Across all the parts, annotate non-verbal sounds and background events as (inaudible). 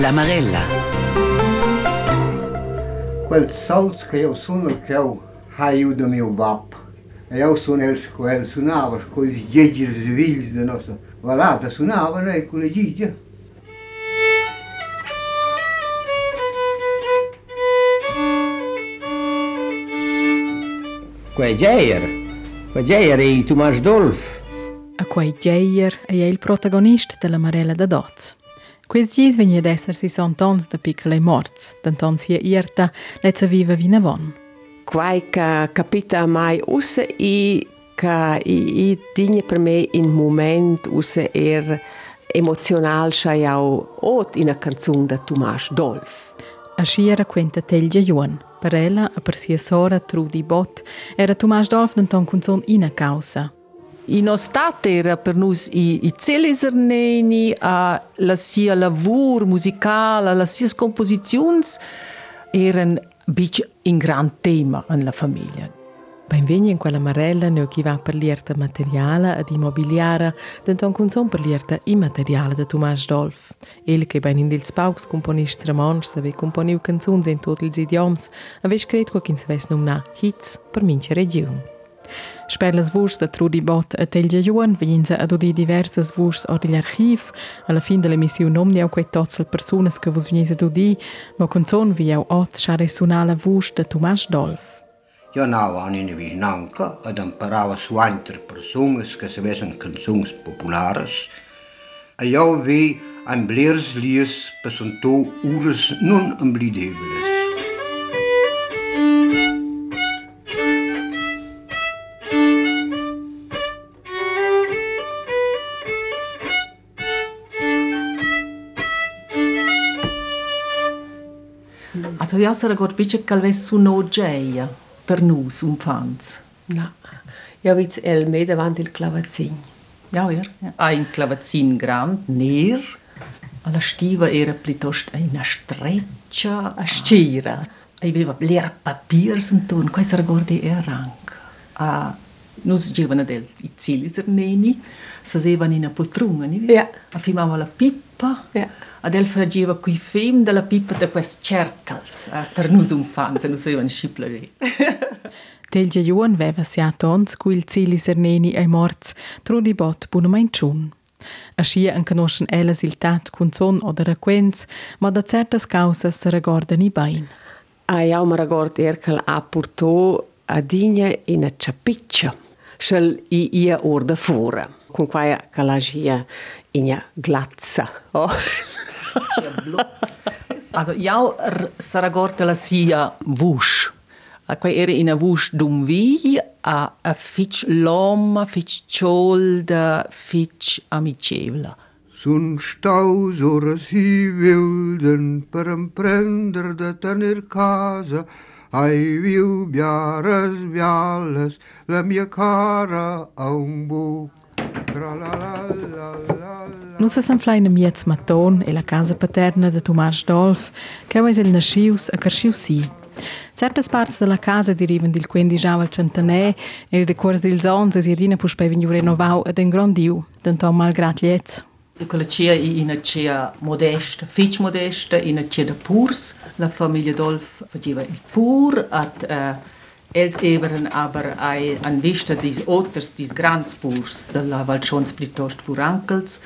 La Marella. Quel sauz che eu suno che eu raio mio meu E io sono eles com ele, sonava com os dias vilhos da nossa varada, sonava, con le os dias. Quei Geyer, quei Geyer è il Tomas Dolf. A quei Geyer è il protagonista della Marella da Doz. Quis gis vegni ad esser si son tons da piccole morts, d'anton sia irta, lezza viva vina von. Quai ca capita mai usse i ca i, i digne per me in moment usse er emozional schaiau ot in a canzun da Tomas Dolf. A schiera quenta Telgia Juan. Per ella, a per sia sora Trudi Bot, era Tomas Dolf d'anton canzun ina causa. In estate era per noi i, i celeserneni, a la sia lavur musicale, la sia composizioni, erano un gran tema nella famiglia. Benvegni in quella marella ne chi va per l'ierta materiale ed immobiliare, denton cunzon per l'ierta immateriale de Tomas Dolf. El che ben in dils pauks componist romansch save componiu canzuns in tot ils idioms, aveis cret quo kins ves numna hits per mince regiun. Sper las vurs da Trudi Bot a Telgia Juan vegnsa ad udi diversas vurs od l'archiv, alla fin della missione omni au quei totsel personas che vos vegnisa ad udi, ma canzon vi au ot schare sunala vurs da Tomas Dolf. Io andavo in una vicinanza ed imparavo su altre persone che sapevano canzoni popolari e io vi un bliers lies per sono ures non imblidebles. Also io sarei ancora più che avessi su no geia per noi, un fans. No. Io vedo el me davanti il clavazin. Ja, ver. Ha un clavazin grand, ner. Alla stiva era piuttosto una streccia a stira. Aveva ler papier intorno, questo ricordi era rank. A Noi giovane del Izilis Armeni, sedevano in una poltrona, yeah. affimavano la pippa, yeah. ed el faceva quei film della pippa di questi cercals, eh, per noi un fan, se non sapevano sciplare. Del Giajuan aveva siato ons cui il Zilis Arneni ai morts, trudi bot bunamanciun. Ascia en conoscen elas il tat cun son o da raquens, ma da certas causas se regordan i bain. A jau ma regord ercal a purtò a digna in a ciapiccia. Schel i ia or da fora. Con quai calagia in a glazza. Oh. (laughs) Also, jau saragorta la sia vush. A quai era in a vush dum vi, a, a fitch loma, fitch ciolda, fitch amicevla. Sun staus ora si wilden per emprender de tenir casa Ai iubiaras vielas, la mia cara aumbu. Nusas san flein am jetz maton e la casa paterna de Tomás Dolf, che mai el nascius a carsciu si. Certas parts della casa derivan dil quindigiau al centenè e de cuors dils onze si adina puspei vegnu renovau ad engrondiu, d'anton malgrat lietz. Cia in una cia modesta, fitch modesta, in una cia da purs. La famiglia Dolf faceva il pur, at uh, els eberen aber ai an vista dis otters, dis grands purs, della valchons pluttost purankels.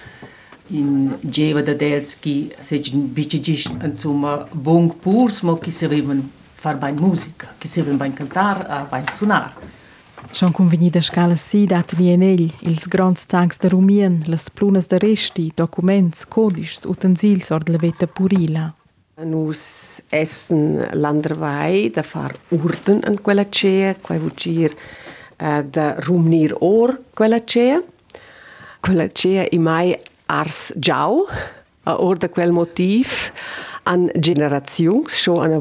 In Geva da Delski segin bici gis insomma bung purs, mo chi sapevan far bain musica, chi sapevan bain cantar, bain sunar. Schon convenida scala si datni en ell, ils grands zangs de rumien, las plunas de resti, documents, codis, utensils or de la veta purila. Nus essen landervai da far urden an quella cea, quai vucir uh, da rumnir or quella cea. Quella cea i mai ars giau, a or da quel motiv an generazions, scho an a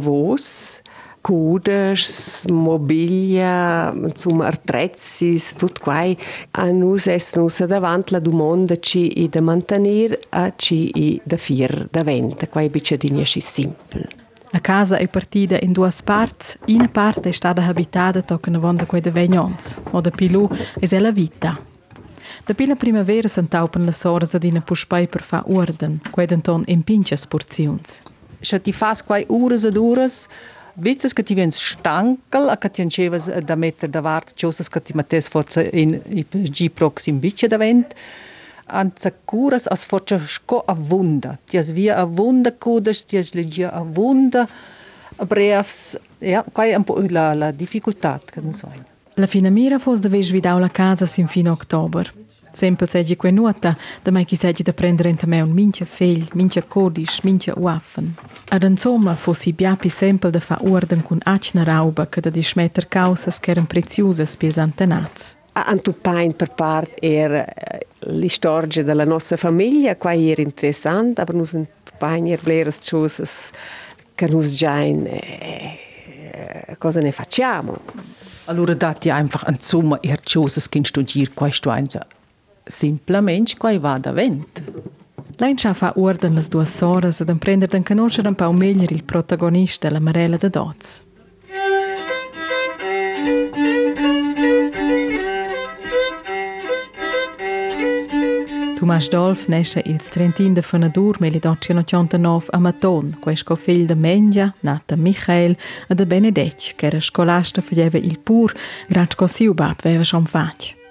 vos, cudes, mobilia, insomma, artrezzis, tut quai. A nus es nus davant la domanda ci i da mantenir a ci i da fir da venta, quai bicciadinha sci simpel. La casa è partida in due parti. Una parte è stata abitata tocca una volta quei de vegnons, o da più è la vita. Da pila primavera s'entaupen le soras ad ina puspai per fa orden, quai denton empinchas porziuns. Scha ti fas quai uras ed uras, Vitsas, ki ti vens štankal, a kad jančevas eh, da meter da vart, čosas, kad ti mates forca in G proxim biče da vent, anca kuras as forca ško a vunda. Tjas via a vunda kudas, tjas legia a vunda, brevs, ja, kaj je un po la, la difficultat, kad non so. La fine mira fos da veš vidal la casa sin fin oktober. Sempre seggi que nuota, da mai chi seggi da prendere enta me un mincha fegl, mincha codis, mincha uaffen. Ad insomma fossi biapi sempre da fa orden cun acna rauba che da dismetter causas che eran preziosas pils antenats. Antupain per part era l'istorgia della nostra famiglia, qua era interessante, aber nus antupain er bleras cosas che nus già in eh, cosa ne facciamo. Allora dati einfach an Sommer er ciosas che studier quai stuenza. Simplement quai va da vent. Lein scha fa orden las duas soras ad emprender den conoscer un pau meglier il protagonista della Marella de Dots. Tomas Dolf nesce il 30 de Fenadur 1889 a Maton, questo figlio de Mengia, nata Michael, e de Benedetto, che era scolasta faceva il pur, grazie a bab aveva schon fatto.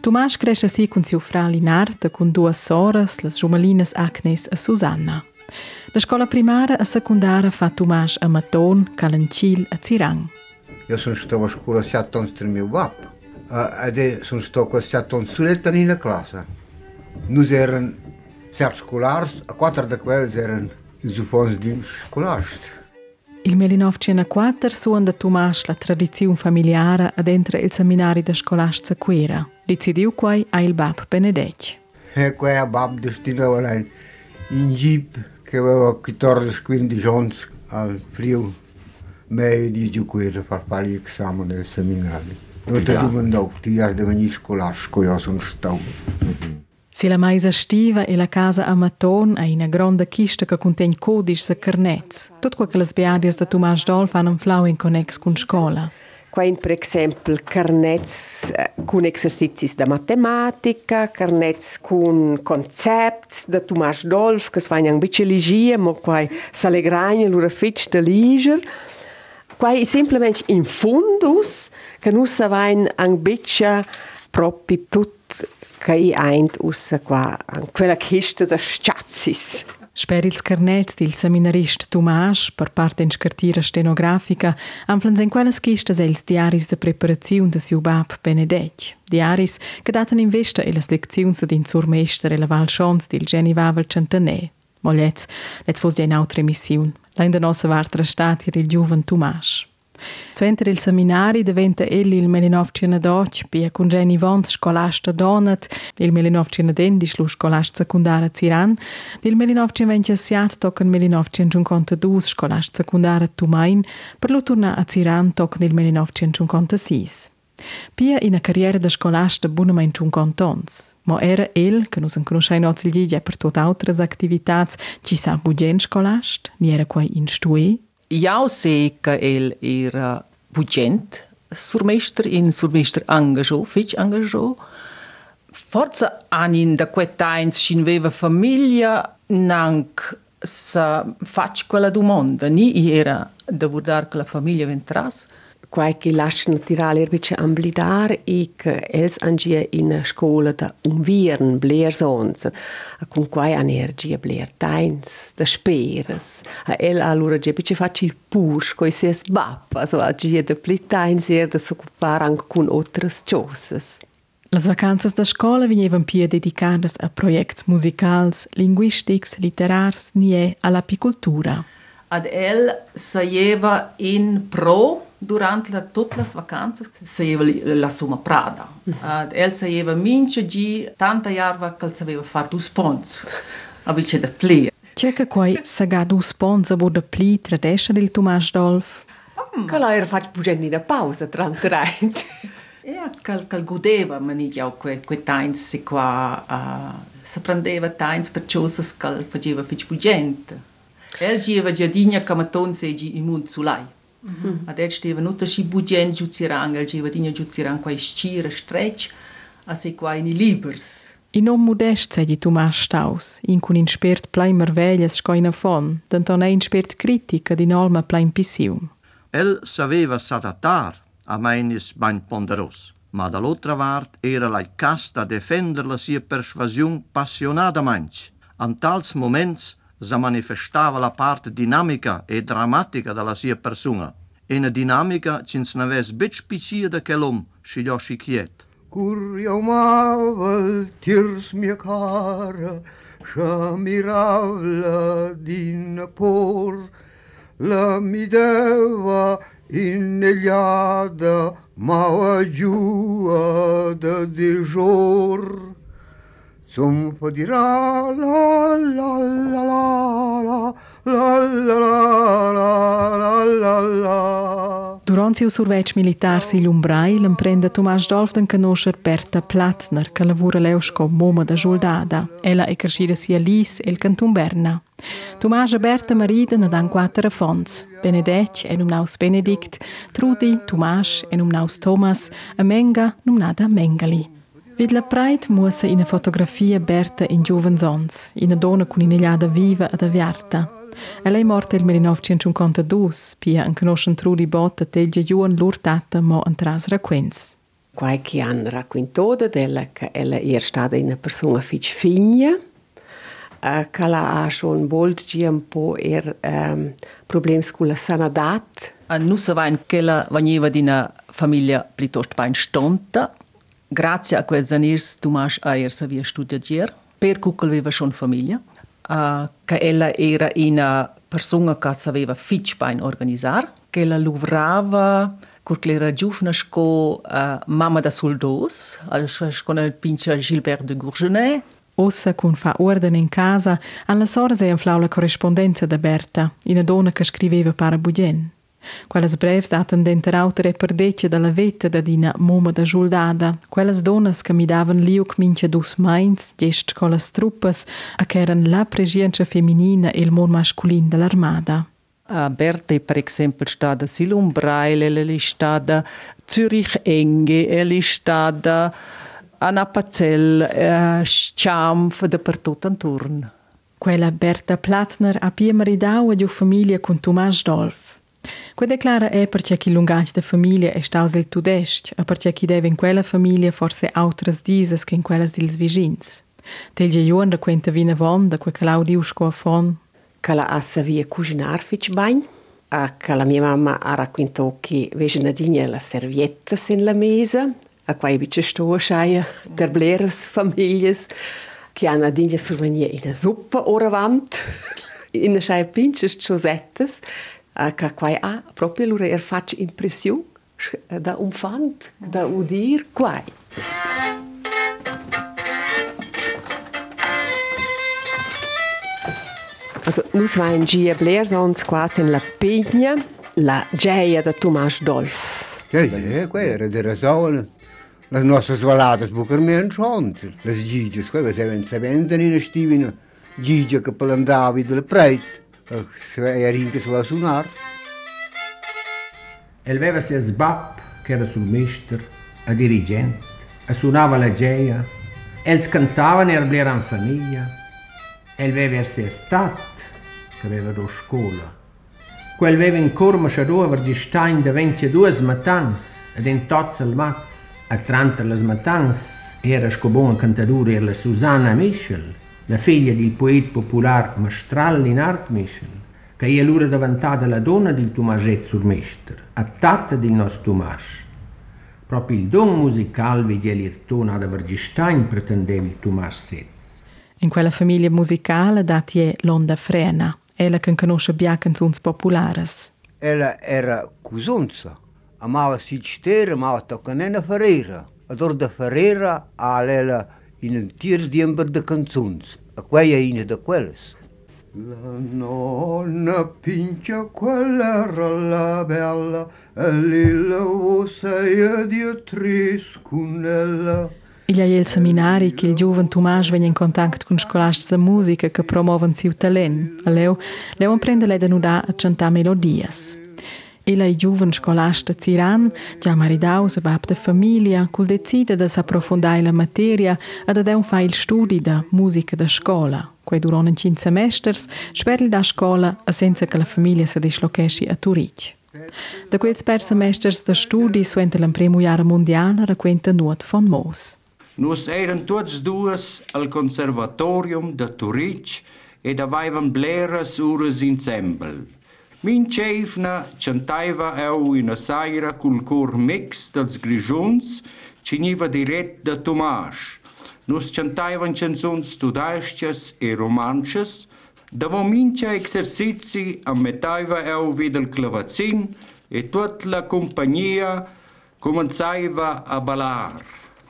Tomás cresce assim com seu fralho Linarta com duas soras, as jumelinas Agnes e Susanna. Na escola primária e secundária faz Tomás a Maton, Calanchil e Tirang. Eu sou estou à escola sete anos de meu babo. Ade sou estou com sete anos de na classe. Nos eram certos escolares, a quatro daqueles eram os de escolares. Il 1904 suonda Tomas la tradizione familiare dentro il seminario da scolastica Quera. Decidiu quai a il bab Benedetto. E qua a bab destinava in jeep che aveva 14-15 anni al frio meglio di giocare per fare gli esami del seminario. Non ti domandavo, ti hai di venire scolastico, io sono stato. Si la mais estiva e la casa a Maton ha una grande chista che contiene codis e carnets. Tutto quel che le beadias da Tomas Dolf hanno flau in connex con scuola. Qua in, per esempio, carnets con esercizi da matematica, carnets con concepti da Tomas Dolf, che fanno un po' ligia, ma qua s'allegragna l'ora fitch da liger. Qua semplicemente in fundus, che non sappiamo un po' proprio tutto che eint ussa qua, quella kista da schatzis. Sper ils carnets dil seminarist Tomas per parte in scartira stenografica anflans in quelles kistas els diaris de preparaziun de siu bab Benedetto. Diaris che datan in vesta e las lecziuns ad in surmester e la Val Schons dil Geni Vavel Centanè. Mollets, let's fos ja in altra missiun. La in de nossa vartra stat il giuven Tomas. Suenter il seminari diventa egli il 1912 pia con Jenny Vons scolasta donat, il 1910 lu scolasta secundara Ziran, il 1927 tocca il 1952 scolasta secundara Tumain, per lo torna a Ziran tocca il 1956. Pia in a carriera da scolasta bunama in 50 ans. Ma era el, che nus en conoscei noz il gigi per tot altres activitats, ci sa bugen scolast, ni era quai in stue, Eu sei que ele era bugent, surmester in surmester engagou, fitch engagou. Forza anin da quetains sin veva famiglia nanc sa fac quella domanda, ni era da vurdar che la famiglia ventras. Quai che lasciano tirare erbice amblidar e che els angia in scuola da unviern blersons, con quai energia bler tains, da speres. A el allora gebice faci il purs, coi ses bap, also agia da pli tains er da s'occupar anche con otras cosas. Las vacanzas da scola vinievan pia dedicadas a projects musicals, linguistics, literars, nie all'apicultura. Ad el sajeva in pro durante la, tutte le vacanze sajeva la sua prada. Ad el sajeva mince di tanta jarva che saveva fare due spons. Abice da pli. C'è che quai saga du sponsa bo da pli tradescia del Tomas Dolf? Che la era fatto bugenni da pausa tra l'altro. Ja, (laughs) cal, cal godeva maniglia que, que tains si qua uh, se prendeva tains per cose cal faceva fitch bugent. El gieva giardina camaton se gi imun sulai. Mhm. A det steva nutta si bugen giuzirang al giva digna giuzirang quai scira strech a se quai ni libers. In om modest segi tu mar staus, in cun in spert plaimer veglias scoina fon, denton ein spert critica din alma plain pisium. El saveva sadatar, a mainis bain ponderos, ma dall'altra part era la casta a defender la sia persuasiun passionada manc. An tals moments se manifestava la parte dinamica e drammatica della sua persona, una dinamica che non avesse bici picia de chelom și gli și chiet. Cur eu mavel tirs mie cară și miravlă din por, la mi deva in eliada ma giua de jor. Zum dirà la la la la la la la la la la Durant siu survetg militar si l'umbrai l'emprende Tomas Dolf den conoscer Berta Plattner, che lavora leus co moma da giuldada. Ella è crescida sia Lis e il canton Berna. Tomas e Berta marida ne dan quattro fons. Benedetg e numnaus Benedict, Trudi, Tomas e numnaus Thomas, a Menga numnada Mengali. Vid la preit muossa ina fotografia Berta in giovensons, ina donna con inegliada viva ad aviarta. E lei morta il 1952, pia an conoscen Trudi Botta telgia giuan lur tata mo an tras raquens. Qualche anno raccontoda della che ella era stata una persona fitch figna, uh, che la ha schon bold un po' er um, problemi con la sanadat. Nusa vain che la veniva di una famiglia piuttosto ben stonta, Grazie a quel zanirs Tomas Ayer savia studiare, per cui aveva schon famiglia, uh, che ella era una persona che sapeva fitch ben organizzare, che la lavorava Porque era giovane sco uh, mamma da soldos, con il pincha Gilbert de Gourgenet. Ossa con fa ordine in casa, alla sora si inflau la corrispondenza da Berta, una donna che scriveva para Bugien. Quelles brevs datan denter autere perdece dalla veta da dina moma da giuldada, quelles donnas che mi davan liuc mince dus mains, gest colas truppas, a che eran la presenza femminina e il mon masculin dell'armada. A Berta, per esempio, stata Silum Braille, elle è stata Zürich Enge, elle è stata Anna Pazzell, eh, Schampf, dappertutto intorno. Quella Berta Plattner ha pia maridau a giù famiglia con Tomas Dolf. Quei declara è perché chi lungac da famiglia è staus il tudest, e perché chi deve in quella famiglia forse autras dises che in quellas dils vigins. Tel je juan da quenta vina von, da quei Claudiu sco a fon. Che la assa via cucinar fitch bain, a che la mia mamma ha raccontato che vece nadina la servietta in la mesa, a quai bice sto schaia der bleres famiglies, che hanno nadina survenia in a suppa ora vant, (laughs) in a schaia pinches ciosettes, ka quai a propelure er fac impression da umfant da udir quai. Also, nus vain gia blersons quasi in la pegna, la geia da Tomás Dolf. Ja, ja, quai era de razoane. Las nossas valadas bucar me enchont. Las gigas, quai, se venden in estivina, Gigas que palandavi de la preit. In che si va suonar. El aveva ses bab, che era sul mister, a dirigente, e suonava la geia, els cantavano e erano in famiglia, el aveva ses tat, che aveva do scuola. Quel aveva in corma sciadua per gli stein da 22 matans, ed in tots il maz, a 30 le matans, era scobona cantadura era la Susanna Michel, la figlia del poeta popolare Mastral Linard Michel, che è l'ora diventata la donna del Tomaset Surmester, a tata del nostro Tomas. Proprio il don musicale vede l'irtona da Vergistain pretendeva il Tomas Setz. In quella famiglia musicale dati l'onda frena, ella che conosce bia canzons populares. Ella era cusunza, amava si stere, amava toccanena Ferreira. Ador da Ferreira ela inventiam as de canções, a quaia é de quelles. La nonna pincia quella era la bella, e lì la voce di triscunella. E aí ele seminário que o jovem Tomás vem em contato com os colegas da música que promovem seu talento. Leu, leu aprende a nudar a cantar melodias. Ella giuven scolasta Ziran, già maridaus bab de famiglia, cul decide de s'approfondare la materia ed ad un fa il studi da musica da scola. Quei durant cinque semesters, sperli da scola senza che la famiglia si dislocessi a Turic. Da quels per semesters da studi suente l'imprimo Jahre mondiale racquenta nuot von Moos. Nus eran tots dues al Conservatorium de Turic ed avaivan bleras ures insembel. Minchevna chantaiva eu in saira cul cor mix dels grijuns, ciniva direct da Tomaș. Nos chantaivan canzons tudascias e romances, davo mincia exercizi ammettaiva eu videl clavazin e tut la compagnia cominciaiva a balar.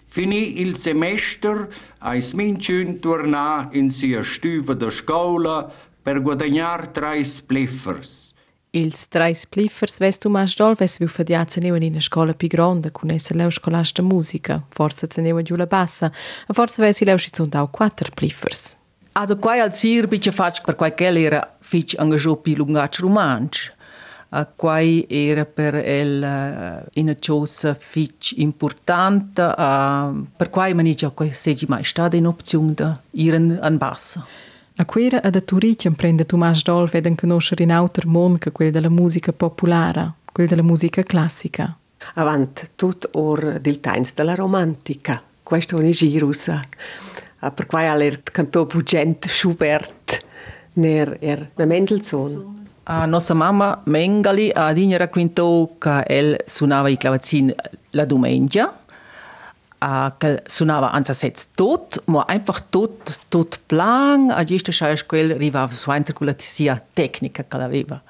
Finì il semester, ais minciun tornà in sia stuva da scola per guadagnar trais pleffers. Ils tre spliffers ves tu mas dol ves viu fadiat zeneu in scola pi gronda cun essa leu scolasta musica. Forza zeneu a giù la bassa, a forza ves i leu schizundau quattro spliffers. Also quai al sir bitte fac per quai quel era fich engagiò pi lungac romanch. A quai era per el uh, in cosa fich importante uh, per quai manigia quai segi mai stada in opzione da iren an bassa. A quera ad a Turic prende Tomas Dol veden conoscere in auter mon che quel della musica popolare, quel della musica classica. Avant tut or del tains della romantica. Questo è un girusa. per quai aller cantò Bugent Schubert ner er na Mendelssohn. A nostra mamma Mengali a digna raccontò che el suonava i clavacin la domenica, a che suonava anza sets tot, ma einfach tot, tot plan, a gesta schaia quel riva la sia tecnica che l'aveva.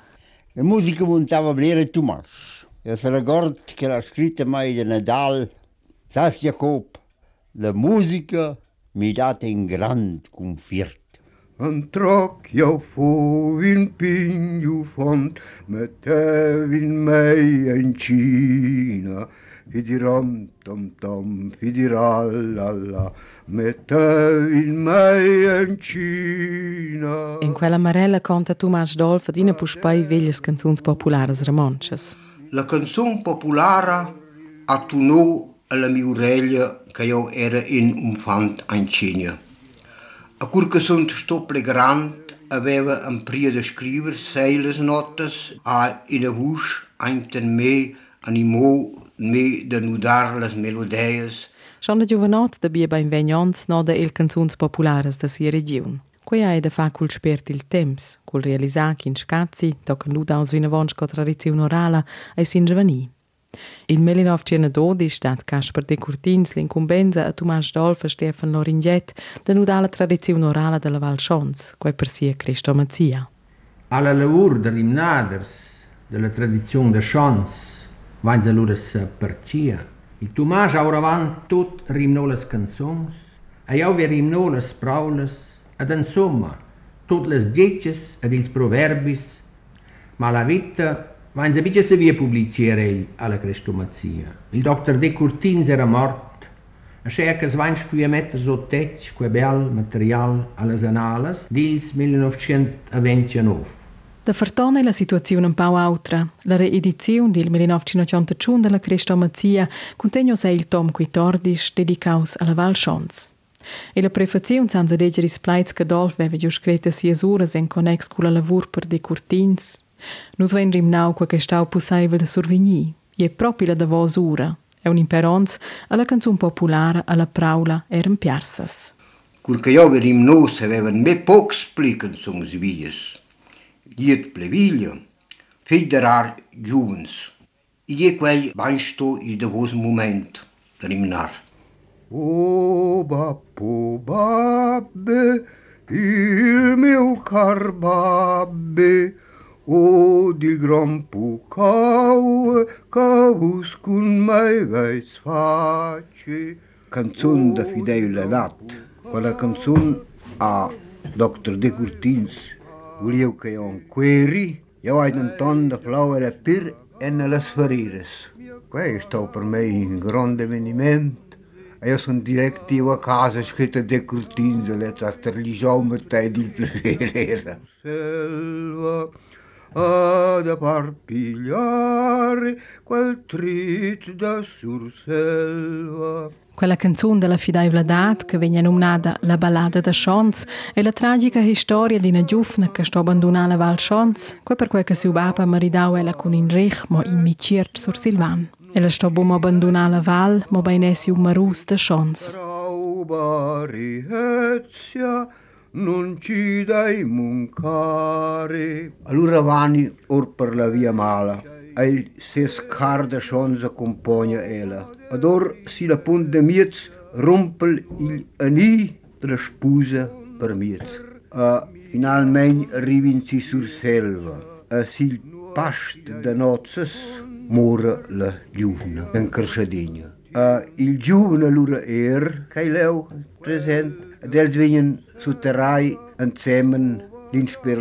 La musica montava blere Tomas. Io se ricordo che l'ha scritta mai di Nadal, Sas Jacob, la musica mi date in grand confirt. An troc jau fovin pinju font, mettevin mei in Cina, fidiram tom tom, fidirallalla, mettevin mei in Cina. In quella marella conta Tomas Dol fadina puspai veglias canzuns populares romances. La canzun populara attunò alla mia orella che io era in un fant in Cina. A cur che sunt stople grand aveva un pria de scriver sei les notes a in a vusch einten me animo me de nudarles melodeias. Schon de juvenot de bie beim vegnons no de il canzuns populares da sia regiun. Quei ai de fa cul spert il temps, cul realisar in scazzi, toc nu daus vina vonsco tradiziun orala ai sin giovani. Il 1912 stat Casper de Curtins l'incumbenza a Tomas Dolf e Stefan Loringet de nu dalla tradiziun orala de la Valschons, quei per sia Cristo Mazzia. Alla lavur de l'imnaders, de la tradiziun de Schons, vaig alures sa parxia. Il Tomàs auravant tot rimnou les cançons, allà ho rimnou les paraules, ed insomma, tot les lletges ed els proverbis, ma la vita vaig a pitja sa via publicera ell a la crestomazia. Il doctor De Curtins era mort, aixè que es van estudiar metre sotteig que bel material alle les anales dins 1929. Da fartona è la situazione un po' altra. La reedizione del 1981 della Crestomazia contiene sei il tom 14 dedicaus alla Val Schons. E la prefazione senza leggere splites che Dolph aveva già scritto sia uras in connex con la lavur per Curtins, Nus vein rimnau qua che stau possibile da survegni, e proprio la davos ura, è un'imperonz alla canzone popolare alla praula eran piarsas. Cur che io verim nos avevan me pocs pli canzons vies. diet plevilha, federar juvens. E é quel bansto e de vos momento terminar. Oba, pobabe, il meu car carbabe, o di gran pucau, caus cun mai veți face. Canțun de fideiul dat, cu la canțun a Dr. de Curtins, Will you e un cuiri, eu ai un ton de flauwe pir en las ferires. Quei stau per me un grand eveniment. E io sono direttivo a casa scritta de curtinzole, tra l'isoma e il piacere. Selva ad apparpigliare quel trit da sur selva. Quella canzone della fidaivla dat che vegna nominata La ballada da Schons è la tragica storia di una giovane che sta abbandonata la Val Schons, quel per quel che suo papa maridau ella con in rech mo in miciert sur Silvan. Ella sta bom abbandonata la Val, mo bainessi un marus da Schons. Non ci dai muncare. Allora vani or per la via mala, el se scarda schonza compagna ela. ador se la pont de miets rompel il ani traspusa per miet. A finalment arribin si sur selva, a si past de noces mora la giuvna en Carsadinha. Uh, il giuvna l'ura er, cai leu, present, ad els vinyen soterrai en semen dins per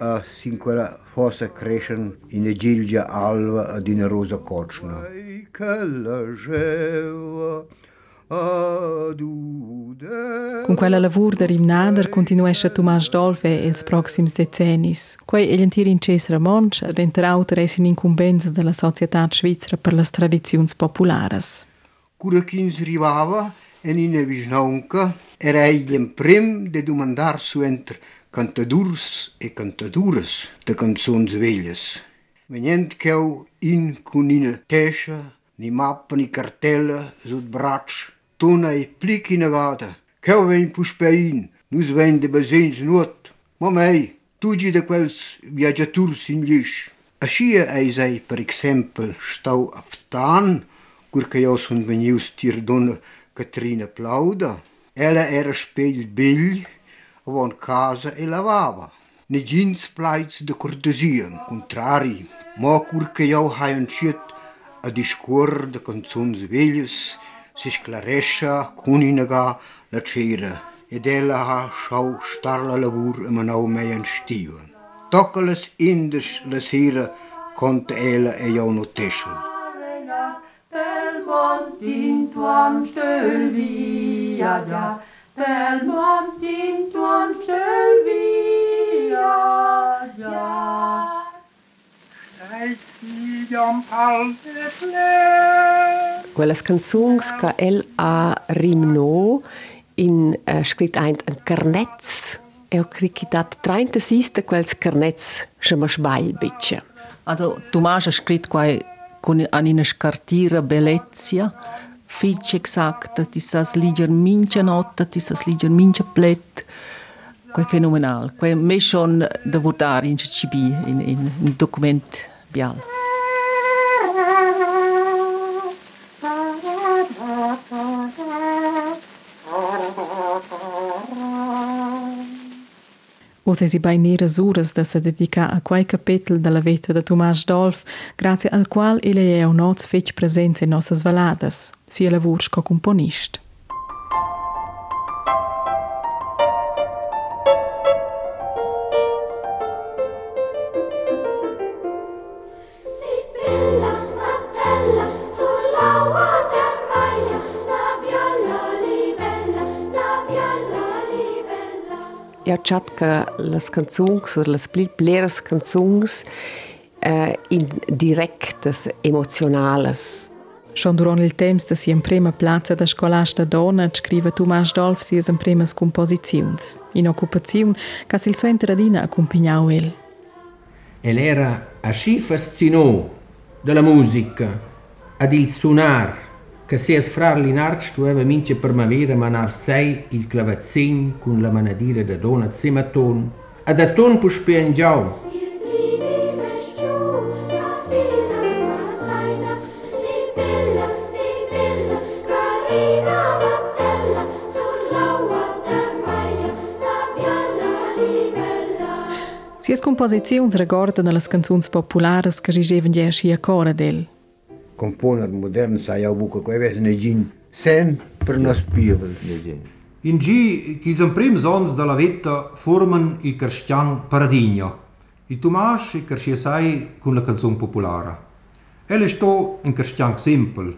a singura fosă creșan în egilgia albă din roză cocnă. Con quella lavur da Rimnader continuesce Tomas Dolfe els proxims decennis. Quei elentir in Cesra Monch ad entraut in incumbenza della Società Svizzera per le tradizioni popolares. Cura quins rivava en in avvisnaunca era egli in prim de domandar su entre cantadurs e cantadures de cançons velhas. Menent cheu in cunine teșă, ni mapă, ni cartelă, zut braci, tuna e plic inagată. Cheu ven puși pe in, nu-ți ven de băzenți nuot. Mă mei, tugi de quels viaggiaturs in liș. Așa e ei zei, per exemplu, stau aftan, cur că eu sunt veniu stirdonă Catrina Plauda. Ela era spel bilh, avon casa e lavava. Ne gins plaiz de cortesia, contrari, ma cur che io haian schiet a discuor de canzons velles, si sclarescia cuninaga la cera, ed ella ha schau star la lavur e manau mei an stiva. Toccalas indes la sera conta ella e io no teschel. Belmont in tuam stöl via ja, Belmont in tuam stöl via ja. Quelles canzons che el ha rimno in uh, scrit eint en carnets e ho cricat 36 de quels carnets che ma sbail bitche. Also, Tomas ha scritto quai con an ina scartira bellezia, fitch exacta, ti sas liger mincha notta, ti sas liger mincha plet, quai fenomenal, quai me schon da votare in CCB, in, in, in document bial. Vocês e baineiras uras de se dedicar a quei capítulo da laveta de Tomás Dolf, grazie al qual ele é o nosso feito presente em nossas valadas, se ela vos co componiste. Ja chat che las canzons or las pli pleras canzons uh, in directes emotionales. Schon durant il temps da si in prima plaza da scolasta donna scrive Tomás Dolf sias in primas composizions, in occupaziun ca sil suo entradina accompagnau el. Ed era asci fascinò della musica ad il suonar che ses frar Linarci mince per primavera manar sei il clavazzin con la manadira da dona zema ton, ad aton pu spiangiau. Sies composiziuns regordan le canzoni popolari che rigevan gie a cora del. componer modern sa ja iau bucă vezi negin sen până spievel. In G chi sono prim sons della vetta formano il cristian paradigno. Il Tomas e Carcia sai con la canzone popolare. Elle sto un cristian simpel.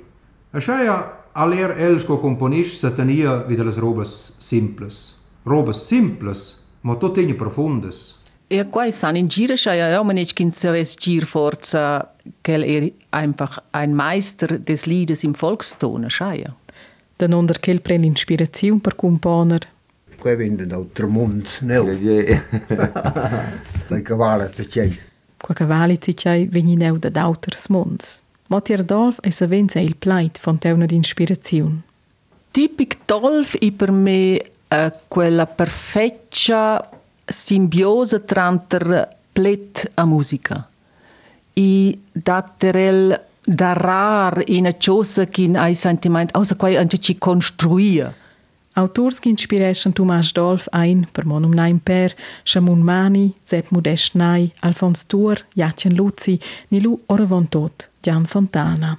Aschaia ja, aller el sco componist satania vita las robas simples. Robas simples, ma tot profondes. Ja, qua san in Gira ja, ja, man nicht kind so es Gir forza, kel er einfach ein Meister des Liedes im Volkston, schaia. Dan onder quel pren inspirazione per componer. Qua viene da Tremont, no. La cavala te c'è. Qua cavalli zicai vegni neu da d'auters mons. Motier Dolf e sa venza il plait von teuna d'inspirazione. Tipic Dolf i per me eh, quella perfetta simbiose tra plet a musica. I datterel da rar in a cosa che ai sentiment außer quai anche ci construia. Autors inspireschen Thomas Dolf ein, per monum naim per, Shamun Mani, Sepp Modest Nai, Alfons Tur, Jacen Luzi, Nilu Orevon Tot, Gian Fontana.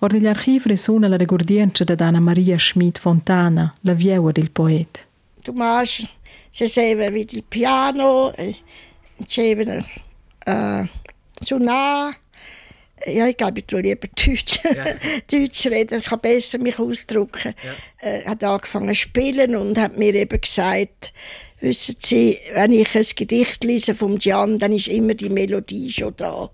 Or degli archivi resuna la regordienza da Anna Maria Schmid Fontana, la vieua del poet. Tomas si sapeva via il piano, dicevano uh, suonare. Ja, ich glaube, ich tue lieber Deutsch, (laughs) Deutsch reden, ich kann besser mich ausdrücken. Ja. Äh, hat angefangen zu spielen und hat mir eben gesagt, wissen Sie, wenn ich ein Gedicht lese vom Gian, dann ist immer die Melodie schon da.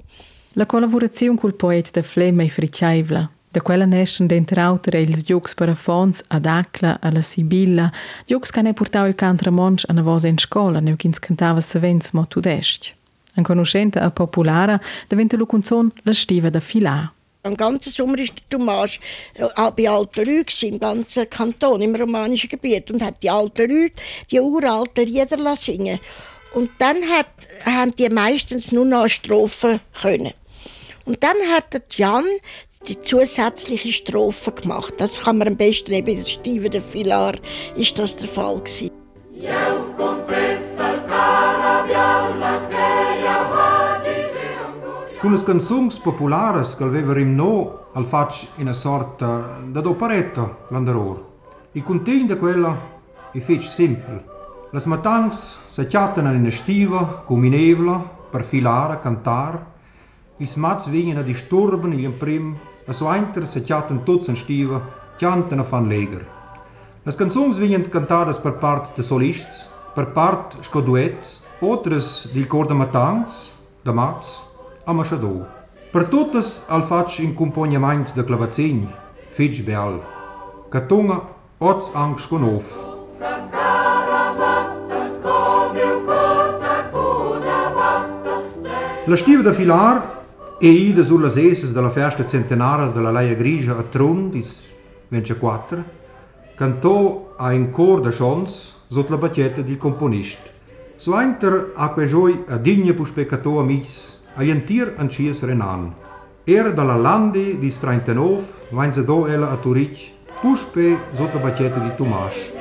La collaborazione col poeta de Flemme e Fricciaivla, da quella nescen d'entre autere ils giocs per Afons, ad Acla, alla Sibilla, giocs che ne portau il cantra monsch a voz in scola, neu ch'ins cantava savens mo tudesc. Ein conoscente a popolare diventa la canzone La stiva da filà. Am ganzen Sommer war der Thomas äh, bei alten Leuten im ganzen Kanton, im romanischen Gebiet und hat die alten Leute die uralten Lieder singen Und dann hat, haben die meistens nur noch Strophen können. Und dann hat der Jan die zusätzliche Strophe gemacht. Das kann man am besten eben in der Stive der Filar ist das der Fall gewesen. Con le canzoni popolari che avevamo no faccio in una sorta da operetta l'anderor. I contegni di quella è fece semplice. Le matanze si chiattano in una stiva, come nevla, per filare, cantare. Is matswegen dat die storben in een prim, as weinter se tjaten tots en stieven, tjanten van leger. Las canzonswingen cantadas per part de solists, per part sco duets, otras dil cor de matans, de mats, a machador. Per totes al fac in componiment de clavacin, fitch beal, catunga, ots ang sco nov. La stiva da filar e ida sulle eses della festa centenaria della Leia Grigia a Trun dis 24 cantò a in cor de chants sotto la bacchetta del componist. Suainter a quejoi a digne pus peccato amics a jentir an chies renan. Era dalla landi di 39 vain se do ella a Turic puspe sotto la bacchetta di Tomas.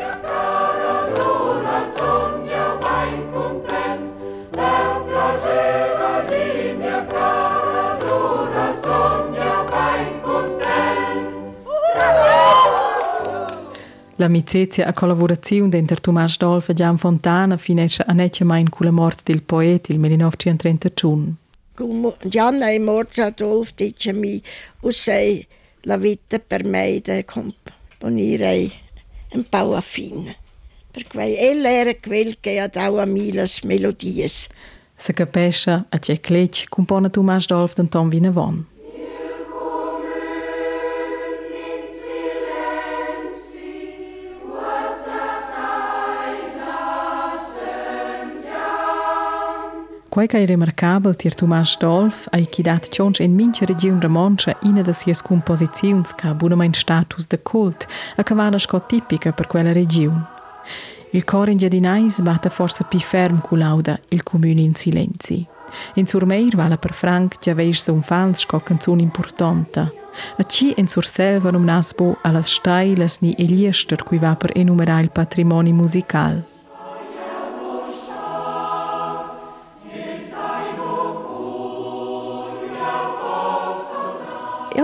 L'amicizia e collaborazione denter Tomas Dolf e Gian Fontana finisce a necciamain con la morte del poeta il 1931. Come Gian è morto Adolf dice mi usai la vita per me di componere un po' a fine. Perché ella era quel che ha dato a me le melodie. Se capisce a c'è clec compone Tomas Dolf d'Anton Vinavon. Quei che è remarcabel tier Tomas Dolf ai chi dat cionch in mincha regiun romancia ina da sies composiziuns ca bunamein status de cult a cavana sco tipica per quella regiun. Il cor in giardinais batte forse pi ferm cu lauda il comune in silenzi. In Surmeir vala per Frank già veis un fans sco canzone importante. A ci in Surselva num nasbo allas steilas ni eliester cui va per enumerare il patrimonio musical.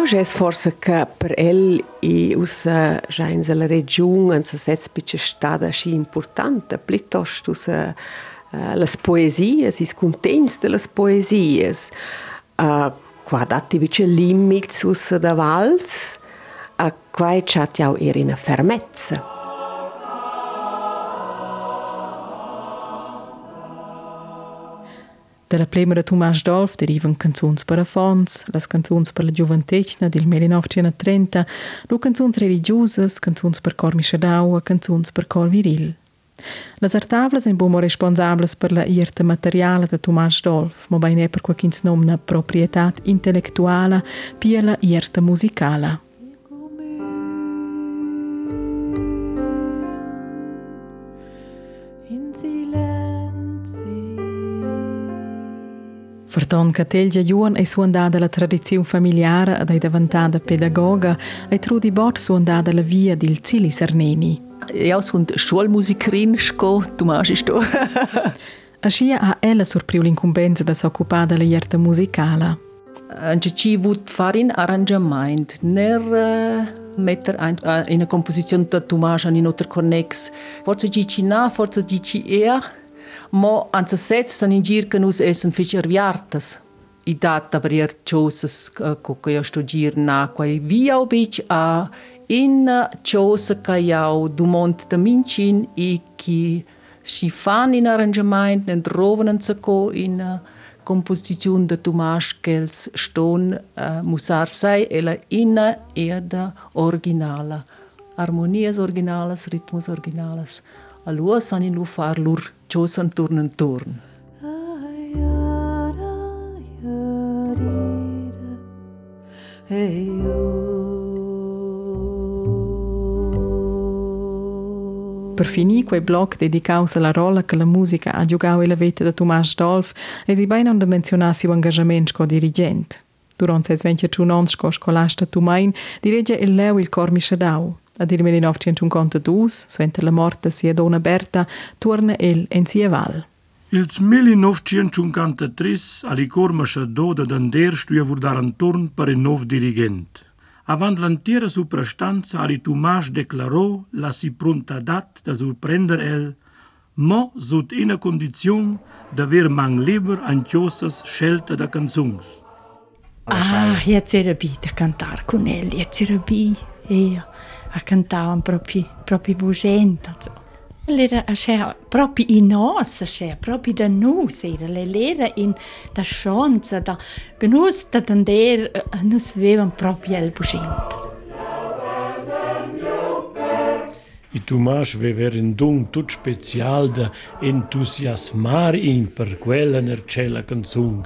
gest forsa che per el i usa jains alla region an se setz bitte stada schi importante. Plitost usa uh, eh, las poesias is contents de las poesias. Uh, qua datti bitte limits usa da valz a uh, eh, qua chat jau erina fermezza. Fermezza Dalla plema de Tomas Dolf derivan canzuns per afons, las canzuns per la gioventecna del 1930, lu canzuns religiosas, canzuns per cor mischadau, canzuns per cor viril. Las artavlas en bomo responsables per la irta materiala de Tomas Dolf, mo bain per quaquins nomna proprietat intellectuala pia la irta musicala. Ferton Catelgia Juan è suondata la tradizione familiare ed è diventata pedagoga e Trudy Bott suondata la via del Zili Sarneni. Io sono Schulmusikerin, tu machst isto. (laughs) Aschia ha ella sorpriu l'incumbenza da s'occupare della jerta musicale. Anche ci vuol fare un arrangement, ner eh, mettere in una composizione da Tomas in un altro connex. Forse ci ci na, forse ci ci ea, Mo an se setz san in gir kan us essen fischer viartas. I dat da aber ihr Choses kuka eh, ja studieren na quai viau bic a in Chose ca iau du mont da mincin i ki si fan in arrangement nen droven an co in eh, composizion da Tomas Gels ston uh, musar sei ela inna erda originala. Harmonias originalas, ritmos originalas. Alua san in lu far lur. Ciosan turn en turn. Hey. Per finì quei blog dedicaus alla rolla che la musica ha giocato la vita di Tomas Dolf e si bene da menzionare suo engagement come dirigente. Durante i 21 anni come scolasta Tumain dirige il Leo il Cor Mischadau. Ad il 1952, suente la morte sia donna Berta, torna il in sia val. Il 1953 all'Icor Mischadau da Dander stuia vurdare un turn per il nuovo dirigente. Avant l'entiera suprastanza ali Tomas declarò la si prontadat da surprender el, mo sut ina condizion d'aver man liber anchiosas scelta da canzuns. Ah, jetzt era bi da cantar con el, jetzt era bi, e ma cantavan propi, propi bugenta. Lera ascher propi in nos ascher, propi da nus era, le lera in da schonza, da gnus da dander, eh, nus vevan propi el bugenta. I Tomas vever in dun tut special da entusiasmar in per quella nercella canzun.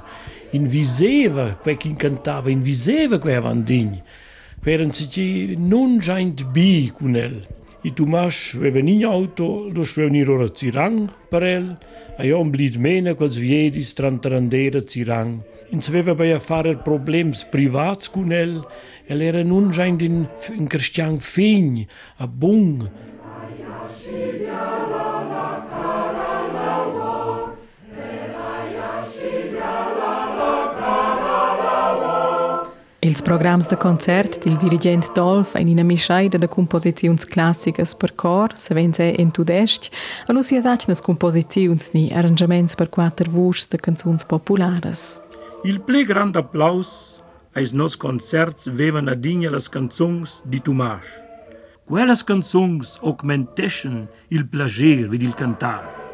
In viseva, quei chi cantava, in viseva quei avandigni. Queren si non giant bi con el. I Tomas aveva in auto, lo venire ora a Zirang per el, e io blid mena quels viedis trantarandera Zirang. In aveva bei a fare problems privats con el, el era non giant in, in cristian fign, a bung. Els programs de concert del dirigent Dolf ein ina mischaida de composiziuns classicas per cor, se vense en tudest, a lu sia sachnas composiziuns ni arrangiaments per quattro voci de canzuns populares. Il ple grand applaus ais nos concerts vevan adigna las canzuns di Tomas. Quellas canzuns augmenteschen il plager vid il cantar.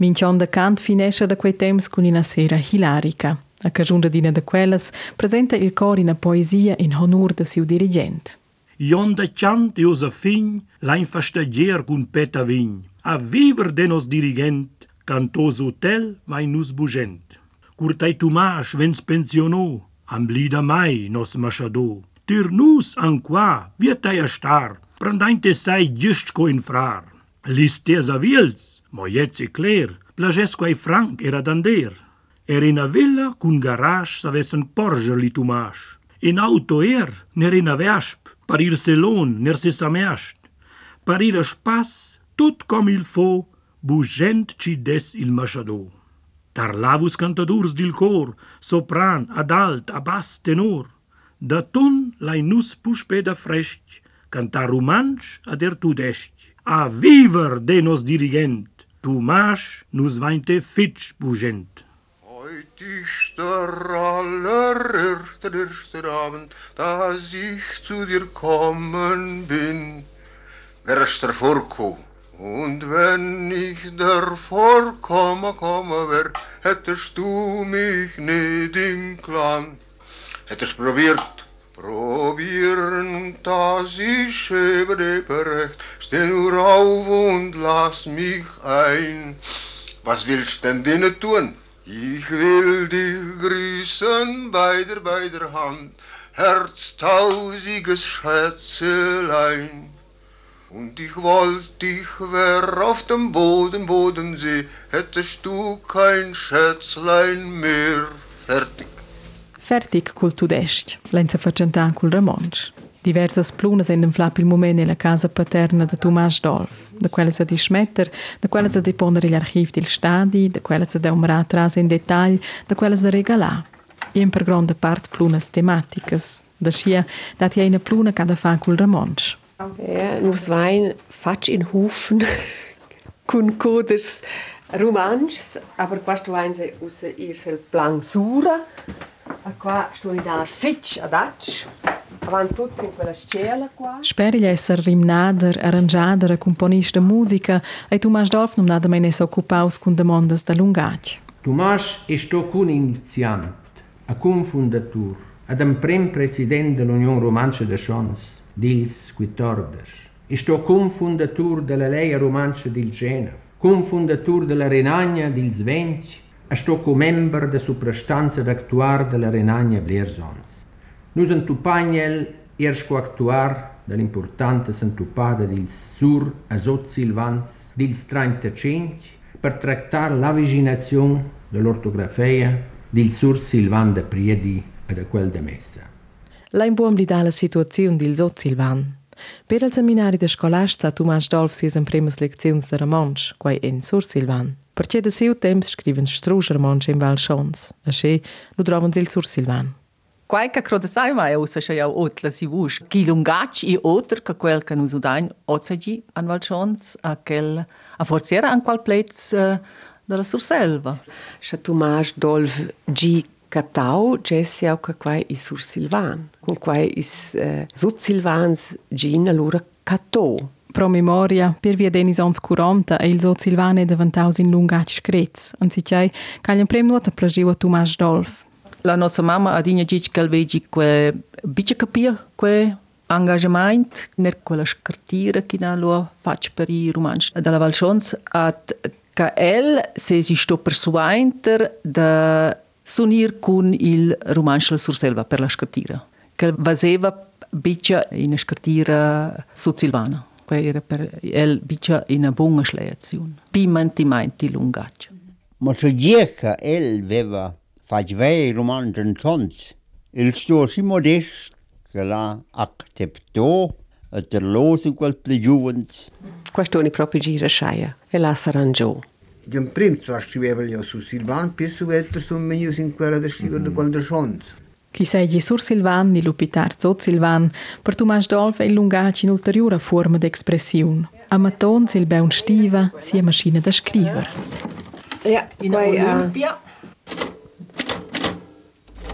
Mincion de cant finesce da quei temps con una sera hilarica. A cagiun d'ina de quellas presenta il cor in poesia in honor de siu dirigent. Ion de chant Josefin l'ain fastagier cun peta vign. A viver de nos dirigent, cantos hotel vai nus bugent. Curtai Tomas vens pensionò, am blida mai nos machadò. Tir nus anqua, vietai a star, prandainte sai giust co infrar. Listes a vils, mo jetzi cler, plagesquai franc era dander. Er in a villa cun garage savessen porger li Tomas. In auto er, ner in a vesp, par ir selon, ner se sameast. Par ir a spas, tut com il fo, bugent ci des il machadò. Tarlavus cantadurs dil cor, sopran, ad alt, a bas tenor. Da ton lai nus puspe da fresc, cantar romansch ad er tudesc. A viver de nos dirigent, Tomas nus vainte fitsch bugent. Heut ist der allererste, erste Abend, dass ich zu dir kommen bin. wärst der Vorko. Und wenn ich der Vorkomme komme wär, hättest du mich nicht in Klan. Hättest probiert, probieren, das ist eben recht. Steh nur auf und lass mich ein. Was willst denn denen tun? Ich will dich grüßen bei der, bei der Hand, herztausiges Schätzelein. Und ich wollt, ich wär auf dem Boden, Bodensee, hättest du kein Schätzlein mehr. Fertig. Fertig col tudest, lenza facentan col Ramonsch. Diversas plunas in flap il moment nella casa paterna de Tomàs Dolf, da quella sa dismetter, da quella sa depondere gli archivi del stadi, da quella sa deumra atrás in detalhe, da quella sa regalar. E in per grande part plunas tematicas, da scia dati una pluna cada fa col Ramonsch. Ja, nus vain fac in Hufen (laughs) cun coders romansch, aber questo vain se usa irsel plan sura, Sperila esser rimnader, arrangiader, componist de musica e Tomas Dolf non nada mai ne s'occupaus cun demandas da lungatg. Tomas è sto cun iniziant, a cun fundatur, ad un prem president de l'Union Romancia de Chons, dils quitordes. È sto cun fundatur de la Leia Romancia dil Genève, cun fundatur de la Renagna dils Venci, ashtu ku member de su de actuar de la Renania Vlerzon. Nus entupagnel iers cu actuar de l'importante s'entupada dils sur azot silvans dils 35 per tractar de dell'ortografia din sur silvan de priedi e de quel de messa. L'imbuom di dalla situazione dil sot silvan. Per il seminari de scolasta Tomas Dolf si es in primas leczions de cu quai în sur silvan. Perché da seu temps scriven strusch Ramonsch in Val Schons, a che nu trovan il Sur Silvan. Quai che croda sai mai usa che jau otla si vush. Chi lungac i otter che quel che nusu dain ozagi an Valchons a quel a forziera an qual plets uh, della Surselva. Scha Tomàs Dolf G. Catau, Jesse auch che quai is Sur Silvan. Con quai is uh, Sut Silvans Gina lura Catò. Pro memoria, per via denis ans 40 e il Sot Silvan è diventaus in lungac screz, anziché caglian prem nuota plagiu a Tomàs Dolf. La nostra mamma ha dic che vegi que bice capir que engagement ner quella scartira che na lo fac per i romanci della Valchons at che el se si sto persuainter da sunir con il romancio sur selva per la scartira che vaseva bice in scartira su Silvana per, per el bicia in a bunga schleazione. Pimanti mainti lungaccia. Ma se dieca el veva fac vei romanzi in tons. il sto si modest che la acceptò e terlosi quel pligiuvens. Questo è proprio gira sciaia e la s'arrangiò. D'un prinzo scriveva io su Silvan, pisso più su vetro sono meglio in quella da scrivere mm. quando sono. Chissà di Sur Silvan, di Lupitar Zot Silvan, per Tomas Dolf e lungaci in ulteriore forma d'expressione. A Maton si il un stiva, si è macchina da scrivere. Ja, in Olimpia.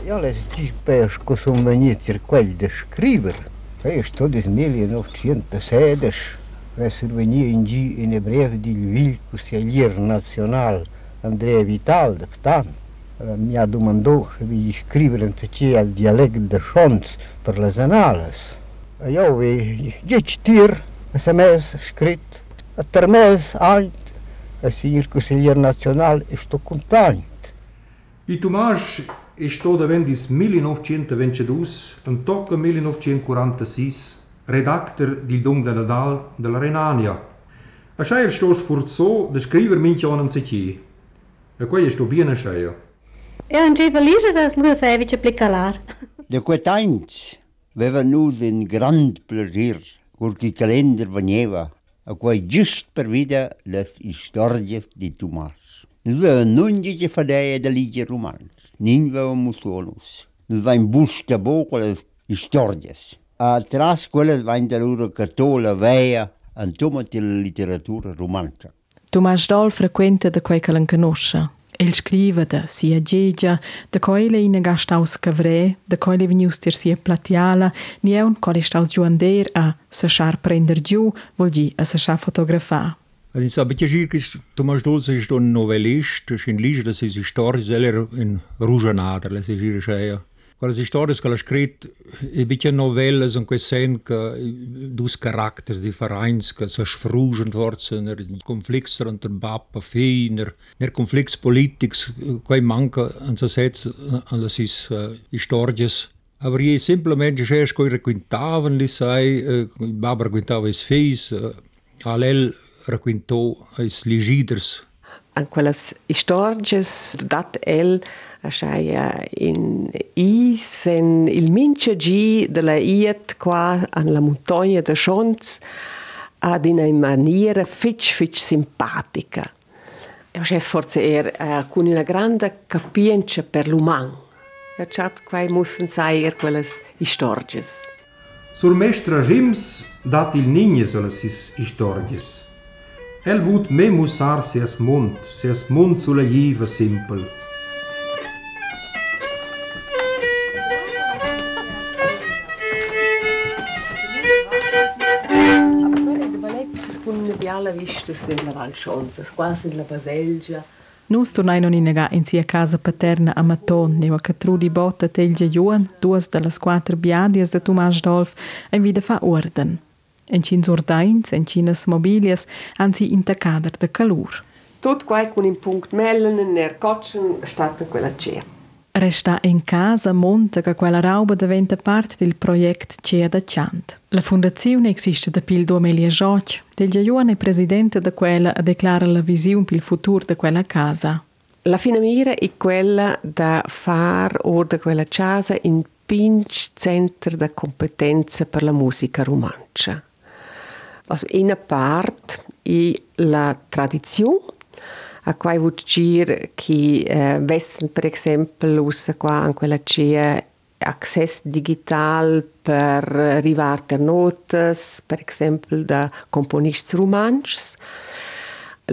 Ja le ci pesco su menitri quelli da scrivere. E sto del 1916, presso venia in G in ebreo di Lviv, così all'ir nazionale Andrea Vital, tanto mja du më ndohë i shkrivërën të de dialekt dhe shonës për lezenales. Jo, i gjithë tirë, SMS, shkrit, a ajtë, ant, a një kësiljer nacional i shto kumtanjët. I tumash i shto dhe vendis 1922, në tokë 1946, redactor di dung da dal dhe Renania. Ashaj e shto shfurco dhe shkriver min qanën se qi. E kuaj e shto bjen e. een liever Louis Evitje Plikalaar. De kwijtijns. We hebben nu een grand plezier. grande die porque van vanheva, a qual just per vida dat historie die Tomas. Nu hebben we nu niet verdijen de liedje romans. Niet we musolos. Nu busca bus te boven histórias. Atrás, quelles zijn da loro católica veia en tomat de literatura romantica. Tomas Dol frequenta da quei che l'en. El scriva da sia gegia, da coile ina gastaus cavré, da coile venius tir sia platiala, ni é eun core staus giuander a sachar prender giu, vol di a sachar fotografar. Also ich habe gesagt, dass Thomas Dose é ist ein Novellist, ist ein Lied, das ist eine Geschichte, das ist ein Rougenader, das ist ihre Scheiße. É storie che ha scritto, e bitte novelle in cui sen che dus caratteri differenti che si sfrugen forse nel conflitto tra babba e figli, nel conflitto politico, che manca in se set alle sis storie. Aber je semplicemente c'è che raccontavan li sai, eh, babba raccontava i figli, all'el raccontò i legiders. In quelle storie dat el Așa in isen il mince gi de la iet qua an la montagna de Schonz ad in una maniera fitch fitch simpatica. E è forse er uh, con una grande capienza per l'uman. E chat quai mussen sai er quelles istorges. Sur mestra Jims dat il nignes alles is istorges. El vut me musar sias mund, sias mund sulla jiva simpel. Alla vista in la Val Scholz, quasi la Baselgia. Nus tornaino in nega in sia casa paterna a Maton, neva che trudi botta telgia Juan, duas das quattro biadias de Tomas Dolf, en vida fa orden. En cins ordains, en cinas mobilias, anzi in tacader de calur. Tot quai con in punct mellen en ner cotschen stata quella cer. Resta in casa monta che quella roba diventa parte del progetto Cea da Chant. La fondazione esiste da pil 2018. Del giovane presidente da quella declara la visione per il futuro di quella casa. La fine mira è quella da far or da quella casa in pinch centro di competenza per la musica romancia. In una parte è la tradizione a quai vuol dire che eh, vessen per esempio us qua in quella cia access digital per rivarter notes per esempio da componists romans È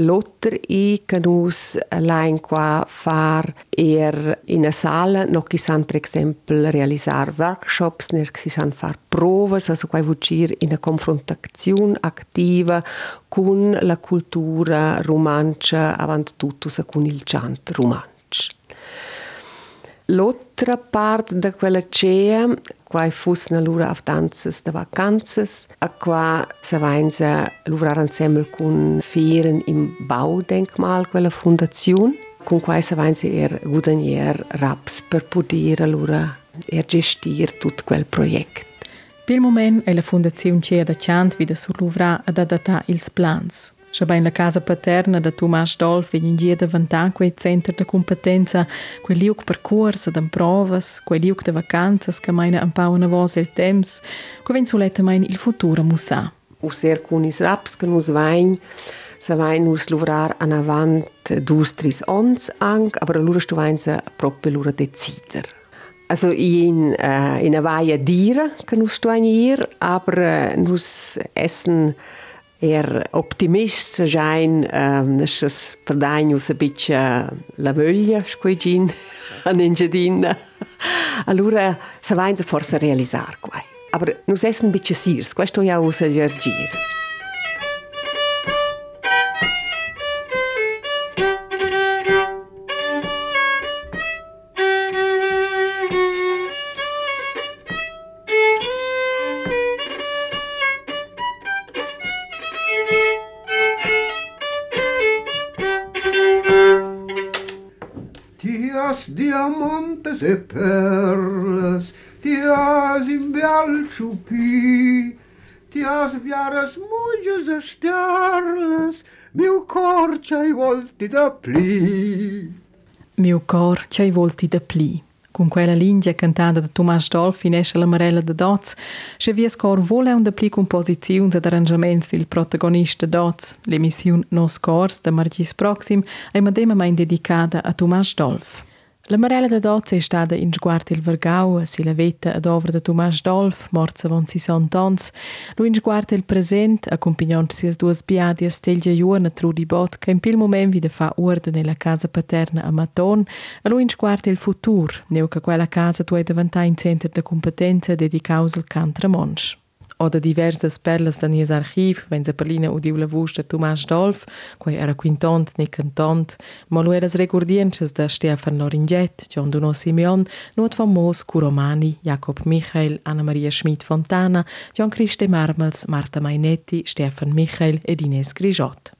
che noi lain qua far er in una sala no chi san per esempio realizzare workshops, ne chi san far provas, also qua vuol dire in una confrontazione attiva con la cultura romancia, avant tutto con il chant romansch. L'altra parte di quella cea, qua fosse lura auf danzas da vacanzas, a qua se vainza lura insieme con Feren im Baudenkmal, quella fondazione, con qua se vainza er guadagnier raps per poter lura er gestir tutto quel progetto. Per il momento è la fondazione Cea da Chant vida surluvra ad adattare ils plans. Schabai la casa paterna da Tomas Dolf in dia davantar quei centro de competenza, quei liuk percorsa dan provas, quei liuk de vacanzas che maina ampau una voz il temps, quei ven suletta main il futuro musa. User cunis raps che nus vain, sa vain nus luvrar an avant dus tris ons ang, aber lura stu vain sa proprio lura decider. Also in, uh, in a vaia dira che nus stu hier, aber uh, nus essen er optimist sein, ähm, ist per dain us a bitcha la voglia, squigin, an ingedina. Allora, sa vain se forse realizzar quai. Aber nus essen bitcha sirs, questo ja usa gergir. de perlas, te-a zimbeal ciupi, te-a zbiară smuge za meu cor ce-ai volti da pli. Meu cor ce-ai volti da pli. Con quella linea cantata da Tomás Dolfi esce la Marella de Dots, se vi scor vole un de pli composizioni ed arrangiamenti del protagonista Dots, l'emissione Nos Cors de Margis Proxim è medemamein dedicata a Tomás Dolfi. La Marella da Dozze è stata in sguardo il Vergau, si la vetta ad ovra da Tomas Dolf, morta von 60 ans, lo in sguardo il present, accompagnando si as duas biadi a stelgia juorna trudi bot, che in pil moment vide fa urda nella casa paterna a Maton, e lo in sguardo il futur, neu che quella casa tu è davanti in centro de competenza dedicaus al cantra monsch. Oder diversas perlas da nies archiv, wenn se Berlina udiu la vus de Tomas Dolf, quai era quintant ni cantant, ma lo eras regurdienches da Stefan Loringet, John Duno Simeon, not famos Curomani, Jacob Michael, Anna Maria Schmidt Fontana, John Christe Marmels, Marta Mainetti, Stefan Michael ed Ines Grijot.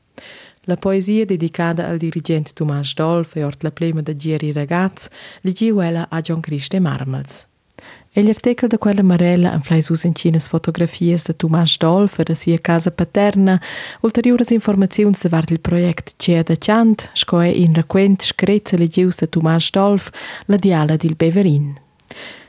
La poesia dedicata al dirigente Tomas Dolf e ort la plema da Gieri Ragaz, ligiu ella a John Christe Marmels. E l'artikel da quella Marella anflais us in cinas fotografias de Tomas Dolf da sia casa paterna, ulteriores informaziuns da vart il project Cea da Chant, scoe in raquent screzza legius de Tomas Dolf, la diala dil Beverin.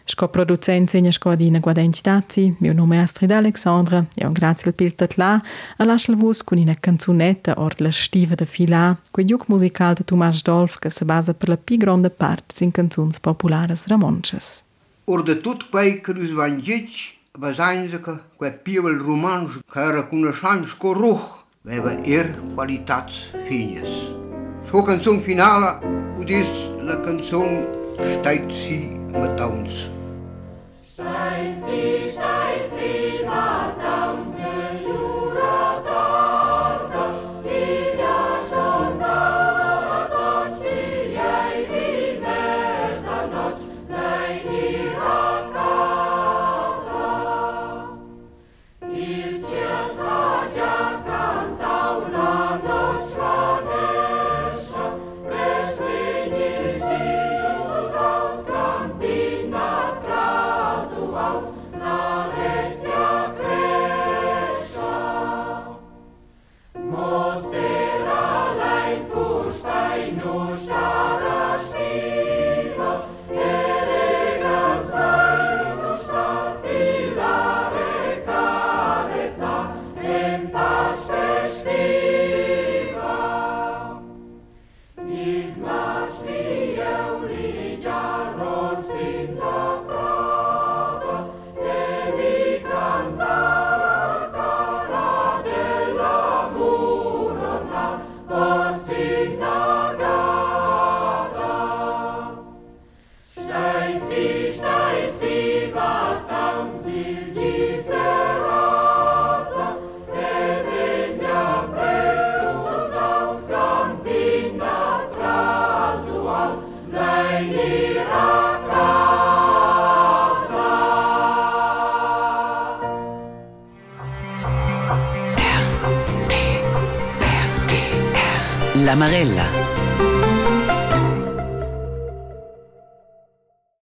Sco producent segna scoadina guadenci dazi, mio nome è Astrid Alexandra, e un grazie al piltat là, a lascial vus con una canzunetta or la stiva da fila, quei giuc musical de Tomas Dolf che se basa per la pi gronda part sin canzuns populares ramonches. Ori de tot păi, quei que nos vangetes, bazanjaca, que pievel romans, que reconeixans corruch, veva er qualitats fines. Sua canção finala, o diz la canção Steigt sie mit uns. Steigt sie, steigt sie.